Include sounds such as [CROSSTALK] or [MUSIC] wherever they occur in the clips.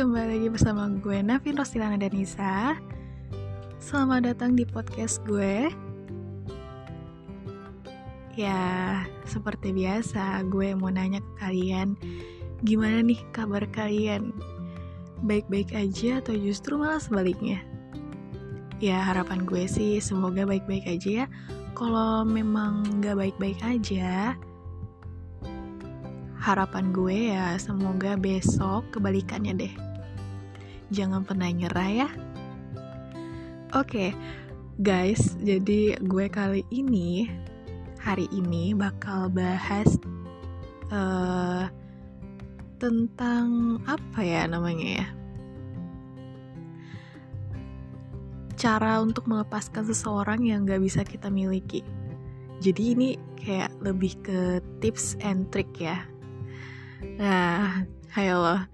kembali lagi bersama gue Navin Rosilana dan Nisa Selamat datang di podcast gue Ya, seperti biasa gue mau nanya ke kalian Gimana nih kabar kalian? Baik-baik aja atau justru malah sebaliknya? Ya harapan gue sih semoga baik-baik aja ya Kalau memang gak baik-baik aja harapan gue ya semoga besok kebalikannya deh. Jangan pernah nyerah ya. Oke, guys, jadi gue kali ini hari ini bakal bahas uh, tentang apa ya namanya ya? Cara untuk melepaskan seseorang yang gak bisa kita miliki. Jadi ini kayak lebih ke tips and trick ya Nah, hayolah,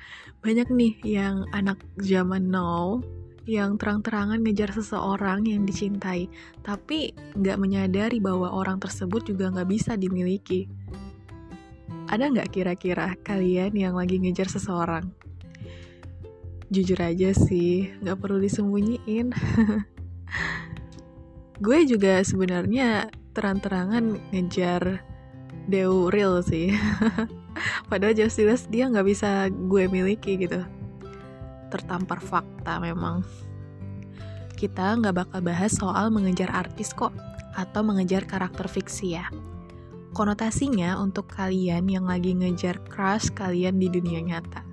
banyak nih yang anak zaman now yang terang-terangan ngejar seseorang yang dicintai, tapi nggak menyadari bahwa orang tersebut juga nggak bisa dimiliki. Ada nggak kira-kira kalian yang lagi ngejar seseorang? Jujur aja sih, nggak perlu disembunyiin. [LAUGHS] Gue juga sebenarnya terang-terangan ngejar Dew real sih. [LAUGHS] padahal jelas-jelas dia nggak bisa gue miliki gitu. Tertampar fakta memang. Kita nggak bakal bahas soal mengejar artis kok atau mengejar karakter fiksi ya. Konotasinya untuk kalian yang lagi ngejar crush kalian di dunia nyata.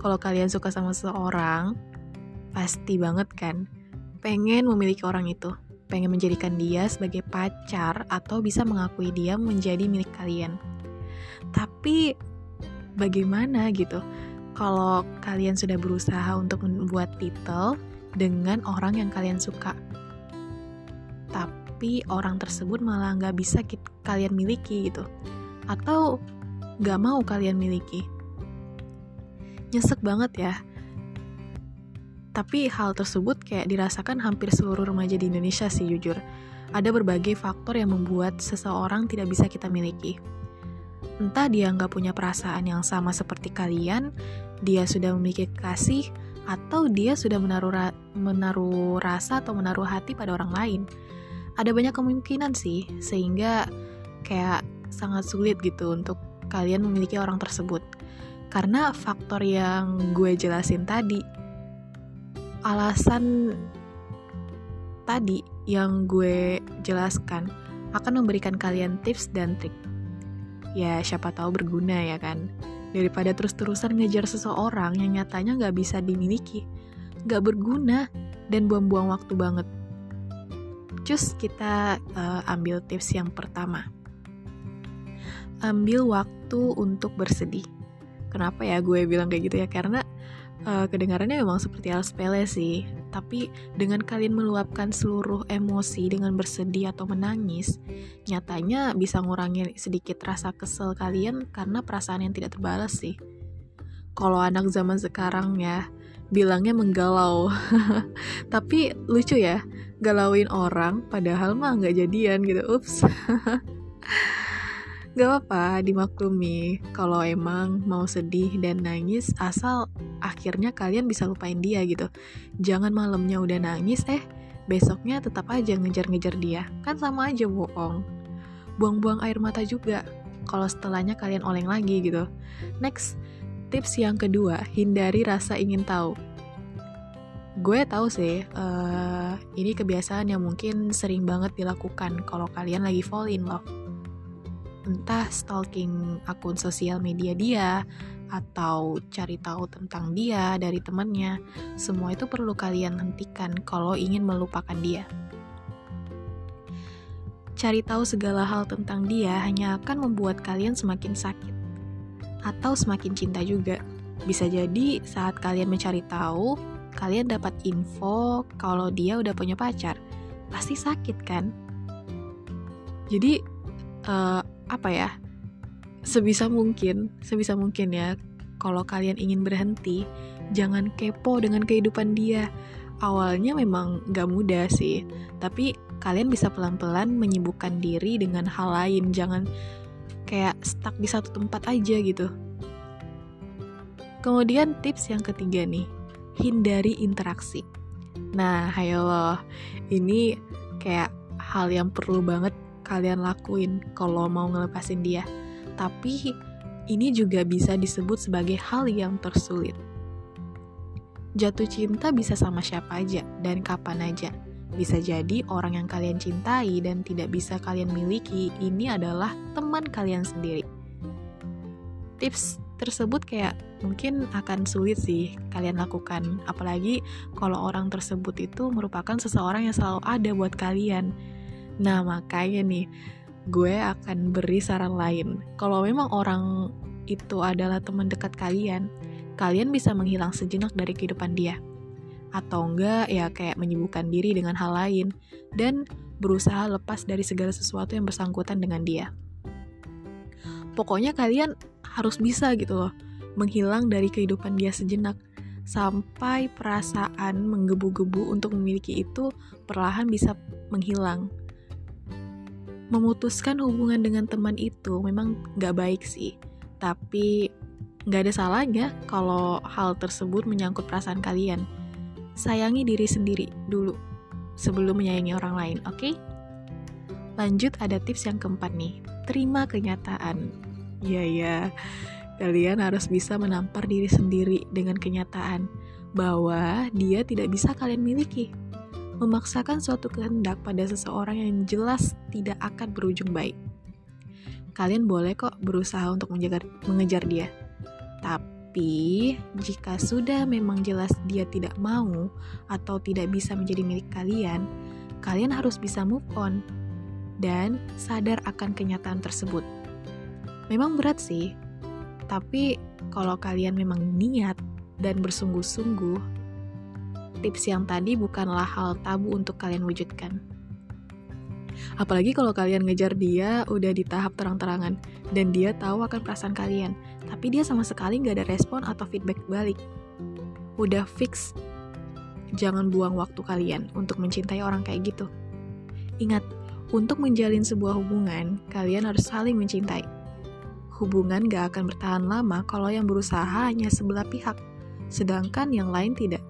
Kalau kalian suka sama seseorang pasti banget kan pengen memiliki orang itu. Pengen menjadikan dia sebagai pacar atau bisa mengakui dia menjadi milik kalian tapi bagaimana gitu? Kalau kalian sudah berusaha untuk membuat titel dengan orang yang kalian suka tapi orang tersebut malah nggak bisa kalian miliki gitu. Atau nggak mau kalian miliki. Nyesek banget ya. Tapi hal tersebut kayak dirasakan hampir seluruh remaja di Indonesia sih jujur. Ada berbagai faktor yang membuat seseorang tidak bisa kita miliki Entah dia nggak punya perasaan yang sama seperti kalian, dia sudah memiliki kasih, atau dia sudah menaruh, ra menaruh rasa atau menaruh hati pada orang lain. Ada banyak kemungkinan sih, sehingga kayak sangat sulit gitu untuk kalian memiliki orang tersebut. Karena faktor yang gue jelasin tadi, alasan tadi yang gue jelaskan akan memberikan kalian tips dan trik ya siapa tahu berguna ya kan. Daripada terus-terusan ngejar seseorang yang nyatanya nggak bisa dimiliki nggak berguna dan buang-buang waktu banget. Cus kita uh, ambil tips yang pertama. Ambil waktu untuk bersedih. Kenapa ya gue bilang kayak gitu ya? Karena uh, kedengarannya memang seperti hal sepele sih tapi dengan kalian meluapkan seluruh emosi dengan bersedih atau menangis, nyatanya bisa ngurangi sedikit rasa kesel kalian karena perasaan yang tidak terbalas sih. Kalau anak zaman sekarang ya, bilangnya menggalau. [LAUGHS] Tapi lucu ya, galauin orang padahal mah nggak jadian gitu. Ups. [LAUGHS] Gak apa-apa, dimaklumi kalau emang mau sedih dan nangis asal akhirnya kalian bisa lupain dia gitu. Jangan malamnya udah nangis eh besoknya tetap aja ngejar-ngejar dia. Kan sama aja bohong. Buang-buang air mata juga kalau setelahnya kalian oleng lagi gitu. Next, tips yang kedua, hindari rasa ingin tahu. Gue tahu sih, uh, ini kebiasaan yang mungkin sering banget dilakukan kalau kalian lagi fall in love entah stalking akun sosial media dia atau cari tahu tentang dia dari temannya, semua itu perlu kalian hentikan kalau ingin melupakan dia. Cari tahu segala hal tentang dia hanya akan membuat kalian semakin sakit atau semakin cinta juga. Bisa jadi saat kalian mencari tahu, kalian dapat info kalau dia udah punya pacar. Pasti sakit kan? Jadi uh, apa ya sebisa mungkin sebisa mungkin ya kalau kalian ingin berhenti jangan kepo dengan kehidupan dia. Awalnya memang gak mudah sih tapi kalian bisa pelan-pelan menyibukkan diri dengan hal lain. Jangan kayak stuck di satu tempat aja gitu. Kemudian tips yang ketiga nih, hindari interaksi. Nah, ayo loh, ini kayak hal yang perlu banget kalian lakuin kalau mau ngelepasin dia. Tapi ini juga bisa disebut sebagai hal yang tersulit. Jatuh cinta bisa sama siapa aja dan kapan aja. Bisa jadi orang yang kalian cintai dan tidak bisa kalian miliki ini adalah teman kalian sendiri. Tips tersebut kayak mungkin akan sulit sih kalian lakukan apalagi kalau orang tersebut itu merupakan seseorang yang selalu ada buat kalian nah makanya nih gue akan beri saran lain. Kalau memang orang itu adalah teman dekat kalian kalian bisa menghilang sejenak dari kehidupan dia. Atau enggak ya kayak menyibukkan diri dengan hal lain dan berusaha lepas dari segala sesuatu yang bersangkutan dengan dia. Pokoknya kalian harus bisa gitu loh menghilang dari kehidupan dia sejenak. Sampai perasaan menggebu-gebu untuk memiliki itu perlahan bisa menghilang. Memutuskan hubungan dengan teman itu memang gak baik sih, tapi gak ada salahnya kalau hal tersebut menyangkut perasaan kalian. Sayangi diri sendiri dulu sebelum menyayangi orang lain, oke? Okay? Lanjut ada tips yang keempat nih, terima kenyataan. Iya ya, kalian harus bisa menampar diri sendiri dengan kenyataan bahwa dia tidak bisa kalian miliki. Memaksakan suatu kehendak pada seseorang yang jelas tidak akan berujung baik. Kalian boleh kok berusaha untuk menjaga, mengejar dia. Tapi, jika sudah memang jelas dia tidak mau atau tidak bisa menjadi milik kalian, kalian harus bisa move on dan sadar akan kenyataan tersebut Memang berat sih, tapi kalau kalian memang niat dan bersungguh-sungguh, tips yang tadi bukanlah hal tabu untuk kalian wujudkan. Apalagi kalau kalian ngejar dia udah di tahap terang-terangan dan dia tahu akan perasaan kalian, tapi dia sama sekali nggak ada respon atau feedback balik. Udah fix, jangan buang waktu kalian untuk mencintai orang kayak gitu. Ingat, untuk menjalin sebuah hubungan, kalian harus saling mencintai hubungan gak akan bertahan lama kalau yang berusaha hanya sebelah pihak, sedangkan yang lain tidak.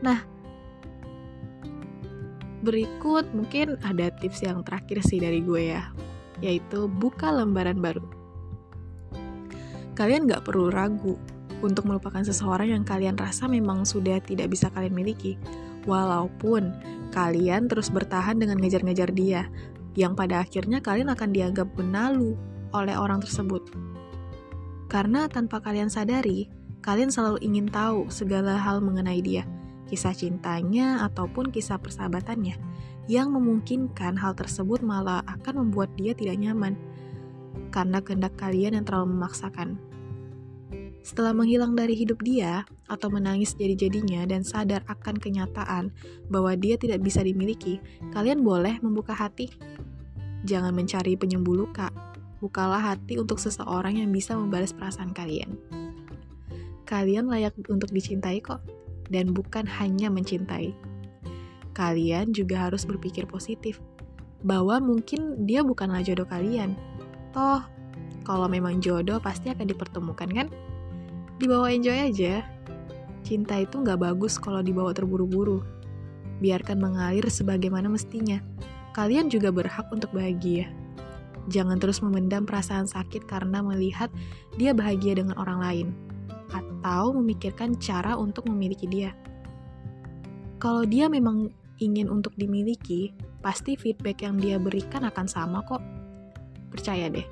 Nah, berikut mungkin ada tips yang terakhir sih dari gue ya, yaitu buka lembaran baru. Kalian gak perlu ragu untuk melupakan seseorang yang kalian rasa memang sudah tidak bisa kalian miliki, walaupun kalian terus bertahan dengan ngejar-ngejar dia, yang pada akhirnya kalian akan dianggap benalu oleh orang tersebut. Karena tanpa kalian sadari, kalian selalu ingin tahu segala hal mengenai dia, kisah cintanya ataupun kisah persahabatannya, yang memungkinkan hal tersebut malah akan membuat dia tidak nyaman karena kehendak kalian yang terlalu memaksakan. Setelah menghilang dari hidup dia atau menangis jadi-jadinya dan sadar akan kenyataan bahwa dia tidak bisa dimiliki, kalian boleh membuka hati. Jangan mencari penyembuh luka, bukalah hati untuk seseorang yang bisa membalas perasaan kalian. Kalian layak untuk dicintai kok, dan bukan hanya mencintai. Kalian juga harus berpikir positif, bahwa mungkin dia bukanlah jodoh kalian. Toh, kalau memang jodoh pasti akan dipertemukan kan? Dibawa enjoy aja. Cinta itu nggak bagus kalau dibawa terburu-buru. Biarkan mengalir sebagaimana mestinya. Kalian juga berhak untuk bahagia. Jangan terus memendam perasaan sakit karena melihat dia bahagia dengan orang lain, atau memikirkan cara untuk memiliki dia. Kalau dia memang ingin untuk dimiliki, pasti feedback yang dia berikan akan sama kok. Percaya deh,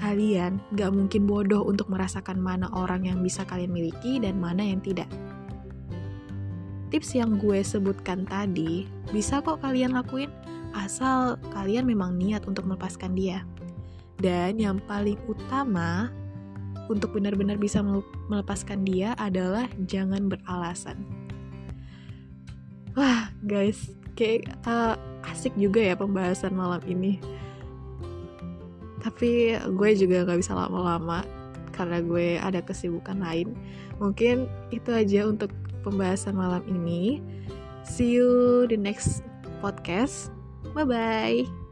kalian gak mungkin bodoh untuk merasakan mana orang yang bisa kalian miliki dan mana yang tidak. Tips yang gue sebutkan tadi bisa kok kalian lakuin asal kalian memang niat untuk melepaskan dia. Dan yang paling utama untuk benar-benar bisa melepaskan dia adalah jangan beralasan. Wah, guys, kayak uh, asik juga ya pembahasan malam ini. Tapi gue juga gak bisa lama-lama karena gue ada kesibukan lain. Mungkin itu aja untuk pembahasan malam ini. See you the next podcast. Bye bye.